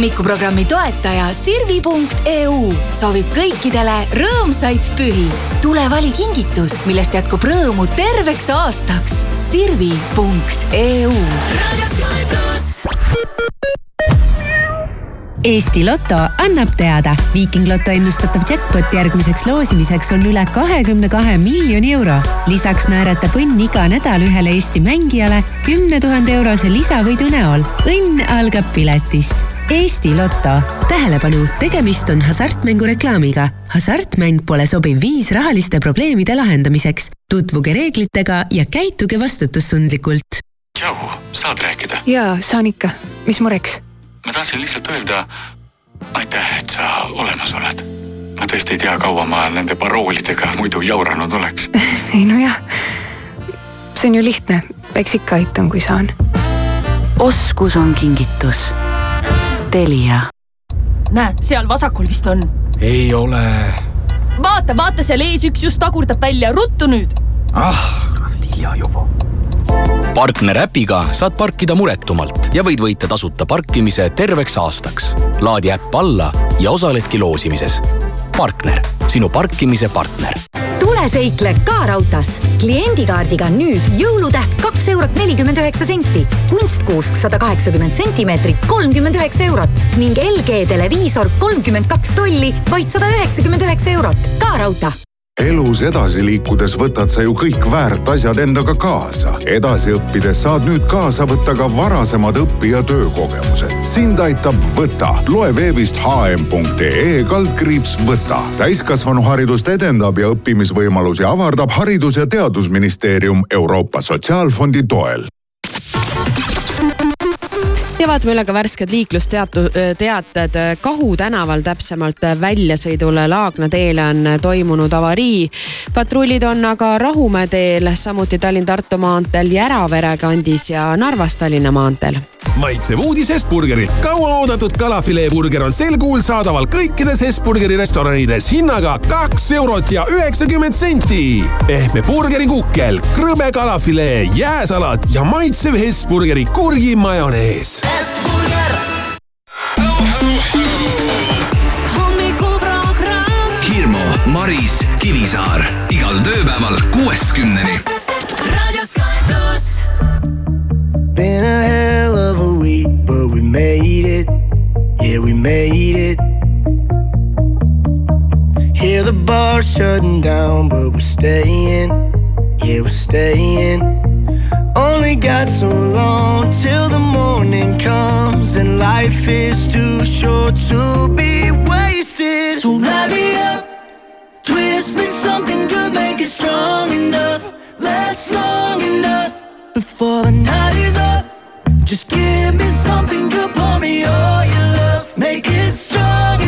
hommikuprogrammi toetaja Sirvi.eu soovib kõikidele rõõmsaid pühi. tule vali kingitus, millest jätkub rõõmu terveks aastaks. Sirvi.eu Eesti Loto annab teada, Viiking Loto ennustatav jackpot järgmiseks loosimiseks on üle kahekümne kahe miljoni euro. lisaks naeratab õnn iga nädal ühele Eesti mängijale kümne tuhande eurose lisavõidu näol. õnn algab piletist. Eesti Loto. tähelepanu, tegemist on hasartmängureklaamiga. hasartmäng pole sobiv viis rahaliste probleemide lahendamiseks. tutvuge reeglitega ja käituge vastutustundlikult. tšau, saad rääkida? jaa, saan ikka. mis mureks? ma tahtsin lihtsalt öelda aitäh, et sa olemas oled. ma tõesti ei tea, kaua ma nende paroolidega muidu jauranud oleks. ei nojah, see on ju lihtne, eks ikka aitan, kui saan. oskus on kingitus. Telia. näe, seal vasakul vist on. ei ole. vaata, vaata seal ees üks just tagurdab välja, ruttu nüüd. ah, hilja juba. partner äpiga saad parkida muretumalt ja võid võita tasuta parkimise terveks aastaks. laadi äpp alla ja osaledki loosimises. partner, sinu parkimise partner tule seikle ka raudtees. kliendikaardiga nüüd jõulutäht kaks eurot nelikümmend üheksa senti, kunstkuusk sada kaheksakümmend sentimeetrit, kolmkümmend üheksa eurot ning LG televiisor kolmkümmend kaks tolli, vaid sada üheksakümmend üheksa eurot. ka raudtee elus edasi liikudes võtad sa ju kõik väärt asjad endaga kaasa. edasi õppides saad nüüd kaasa võtta ka varasemad õpi- ja töökogemused. sind aitab Võta. loe veebist hm.ee kaldkriips Võta. täiskasvanuharidust edendab ja õppimisvõimalusi avardab Haridus- ja Teadusministeerium Euroopa Sotsiaalfondi toel ka värsked liiklusteatu-, teated. Kahu tänaval täpsemalt väljasõidul Laagna teele on toimunud avarii. patrullid on aga Rahumäe teel, samuti Tallinn-Tartu maanteel Järavere kandis ja Narvas Tallinna maanteel maitsev uudis Hesburgerilt. kauaoodatud kalafileeburger on sel kuul saadaval kõikides Hesburgeri restoranides hinnaga kaks eurot ja üheksakümmend senti. pehme burgerikukkel, krõbe kalafilee, jääsalat ja maitsev Hesburgeri kurgimajonees. hommikuprogramm. Hirmu, Maris, Kivisaar igal tööpäeval kuuest kümneni. Radio Sky pluss. Been a hell made it. Yeah, we made it. Hear the bar shutting down, but we're staying. Yeah, we're staying. Only got so long till the morning comes, and life is too short to be wasted. So light me up, twist me something good, make it strong enough, last long enough before the night is up. Just give me something good, pour me all your love, make it strong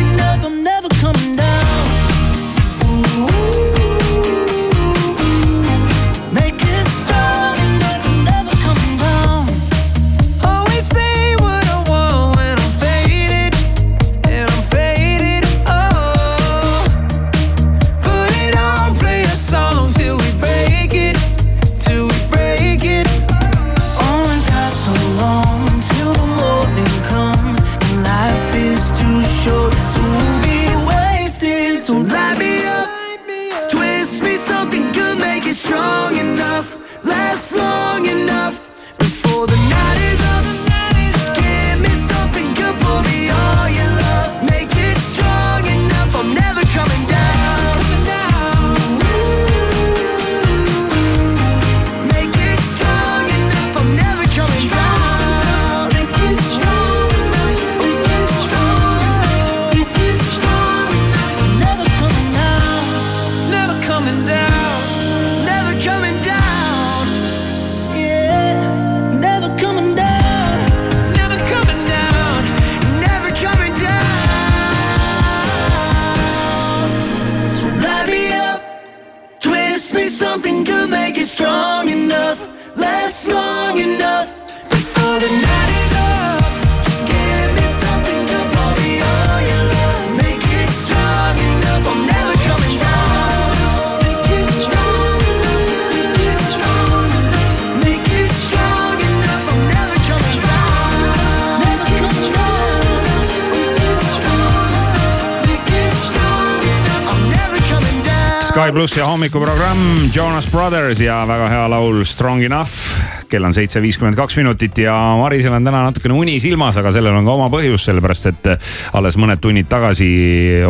plussi hommikuprogramm Jonas Brothers ja väga hea laul Strong Enough. Kell on seitse viiskümmend kaks minutit ja Marisel on täna natukene uni silmas, aga sellel on ka oma põhjus, sellepärast et alles mõned tunnid tagasi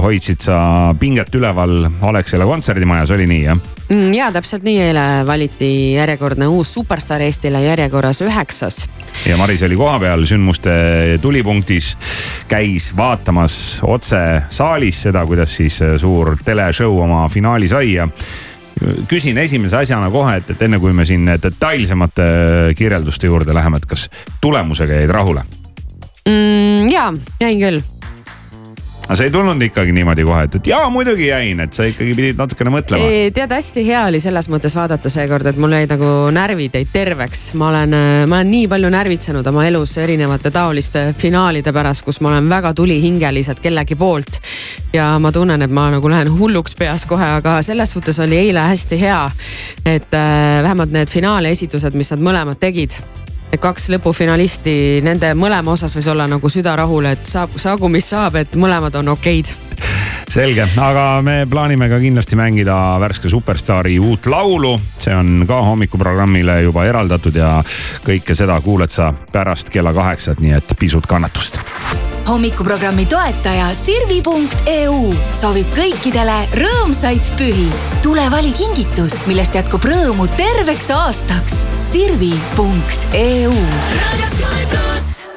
hoidsid sa pinget üleval Alexela kontserdimajas, oli nii jah? Mm, ja täpselt nii, eile valiti järjekordne uus superstaar Eestile järjekorras üheksas. ja Maris oli kohapeal sündmuste tulipunktis, käis vaatamas otse saalis seda, kuidas siis suur teleshow oma finaali sai ja küsin esimese asjana kohe, et, et enne kui me siin detailsemate kirjelduste juurde läheme, et kas tulemusega jäid rahule mm,? ja, jäin küll aga sa ei tulnud ikkagi niimoodi kohe, et, et jaa, muidugi jäin, et sa ikkagi pidid natukene mõtlema. tead, hästi hea oli selles mõttes vaadata seekord, et mul jäid nagu närvid jäid terveks. ma olen, ma olen nii palju närvitsenud oma elus erinevate taoliste finaalide pärast, kus ma olen väga tulihingeliselt kellegi poolt. ja ma tunnen, et ma nagu lähen hulluks peas kohe, aga selles suhtes oli eile hästi hea. et äh, vähemalt need finaali esitused, mis nad mõlemad tegid kaks lõpufinalisti, nende mõlema osas võis olla nagu süda rahul, et saab, saagu mis saab, et mõlemad on okeid. Selge, aga me plaanime ka kindlasti mängida värske superstaari uut laulu. see on ka hommikuprogrammile juba eraldatud ja kõike seda kuuled sa pärast kella kaheksat, nii et pisut kannatust hommikuprogrammi toetaja Sirvi.eu soovib kõikidele rõõmsaid pühi. tule vali kingitus, millest jätkub rõõmu terveks aastaks. Sirvi.eu. raadio Sky pluss.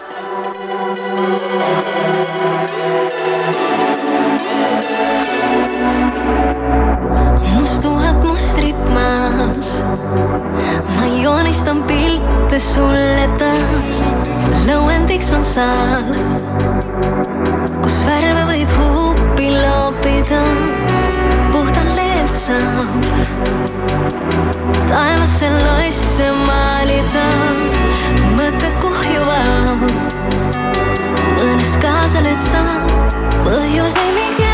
Taas. lõuendiks on saan, kus värve võib huupi loopida. puhtalt leelt saab taevasse loisse maalida. mõtted kuhjuvad, mõnes kaasa nüüd saab põhjuseid,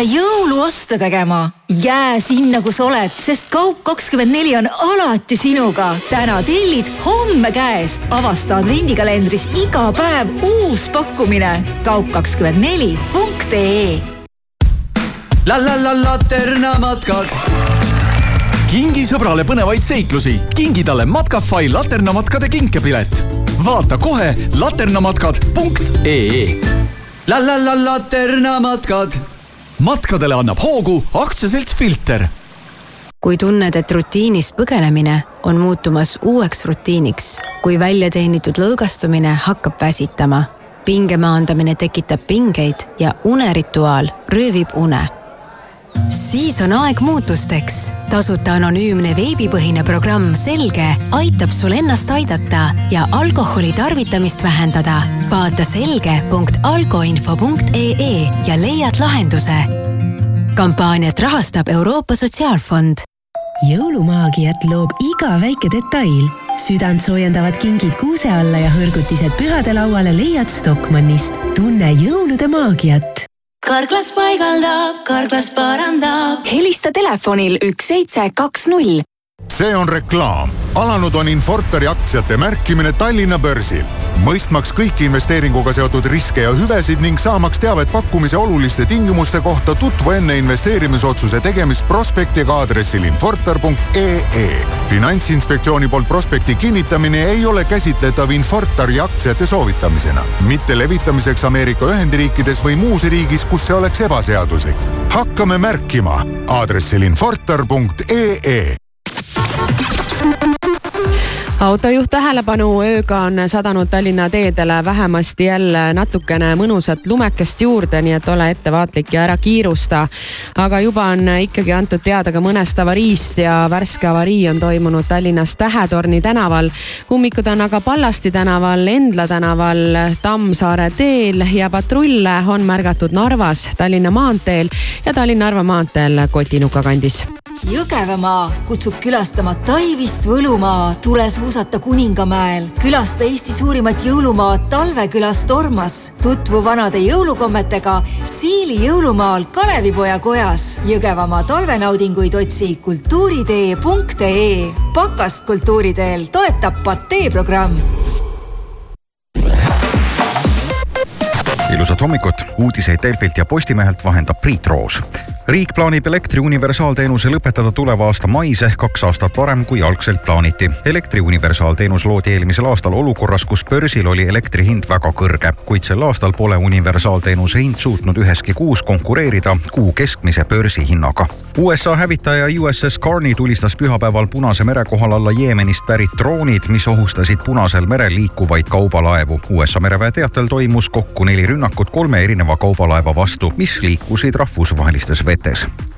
minna jõuluoste tegema? jää sinna, kus oled, sest Kaup24 on alati sinuga. täna tellid, homme käes. avasta advendikalendris iga päev uus pakkumine. kaup24.ee la la la laternamatkad. kingi sõbrale põnevaid seiklusi, kingi talle Matkafai laternamatkade kinkepilet. vaata kohe laternamatkad.ee. la la la laternamatkad. Matkadele annab hoogu aktsiaselts Filter kui tunned, et rutiinist põgenemine on muutumas uueks rutiiniks, kui väljateenitud lõõgastumine hakkab väsitama, pinge maandamine tekitab pingeid ja unerituaal röövib une. Siis on aeg muutusteks. tasuta anonüümne veebipõhine programm Selge aitab sul ennast aidata ja alkoholi tarvitamist vähendada. vaata selge.alkoinfo.ee ja leiad lahenduse. kampaaniat rahastab Euroopa Sotsiaalfond jõulumaagiat loob iga väike detail. südant soojendavad kingid kuuse alla ja hõrgutised pühade lauale leiad Stockmannist. tunne jõulude maagiat karklas paigaldab, karklas parandab. helista telefonil üks seitse kaks null. See on reklaam. alanud on Infortari aktsiate märkimine Tallinna börsil. mõistmaks kõiki investeeringuga seotud riske ja hüvesid ning saamaks teavet pakkumise oluliste tingimuste kohta, tutvu enne investeerimisotsuse tegemist prospektiga aadressil infortar.ee. finantsinspektsiooni poolt prospekti kinnitamine ei ole käsitletav Infortari aktsiate soovitamisena, mitte levitamiseks Ameerika Ühendriikides või muus riigis, kus see oleks ebaseaduslik. hakkame märkima aadressil infortar.ee autojuht tähelepanu, ööga on sadanud Tallinna teedele vähemasti jälle natukene mõnusat lumekest juurde, nii et ole ettevaatlik ja ära kiirusta. aga juba on ikkagi antud teada ka mõnest avariist ja värske avarii on toimunud Tallinnas Tähetorni tänaval. ummikud on aga Pallasti tänaval, Endla tänaval, Tammsaare teel ja patrulle on märgatud Narvas, Tallinna maanteel ja Tallinna-Narva maanteel Kotinuka kandis Jõgevamaa kutsub külastama talvist Võlumaa, tule suusata Kuningamäel. külasta Eesti suurimat jõulumaad talvekülas Tormas. tutvu vanade jõulukommetega Siili jõulumaal Kalevipoja kojas. Jõgevamaa talvenaudinguid otsi kultuuritee.ee. pakast kultuuriteel toetab Patee programm ilusat hommikut, uudiseid Delfilt ja Postimehelt vahendab Priit Roos. Riik plaanib elektri universaalteenuse lõpetada tuleva aasta mais ehk kaks aastat varem, kui algselt plaaniti. elektri universaalteenus loodi eelmisel aastal olukorras, kus börsil oli elektri hind väga kõrge, kuid sel aastal pole universaalteenuse hind suutnud üheski kuus konkureerida kuu keskmise börsihinnaga. USA hävitaja USS Carney tulistas pühapäeval Punase mere kohal alla Jeemenist pärit droonid, mis ohustasid Punasel merel liikuvaid kaubalaevu. USA mereväe teatel toimus kokku neli rünnakut kolme erineva kaubalaeva vastu, mis liikusid rahvusvahelistes vetes.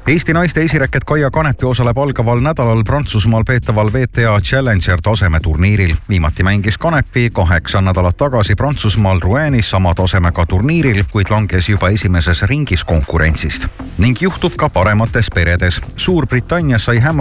Eesti naiste esiräket Kaia Kanepi osaleb algaval nädalal Prantsusmaal peetaval WTA Challenger tasemeturniiril. viimati mängis Kanepi kaheksa nädalat tagasi Prantsusmaal Rouenis sama tasemega turniiril, kuid langes juba esimeses ringis konkurentsist. ning juhtub ka paremates peredes. Suurbritannias sai hämma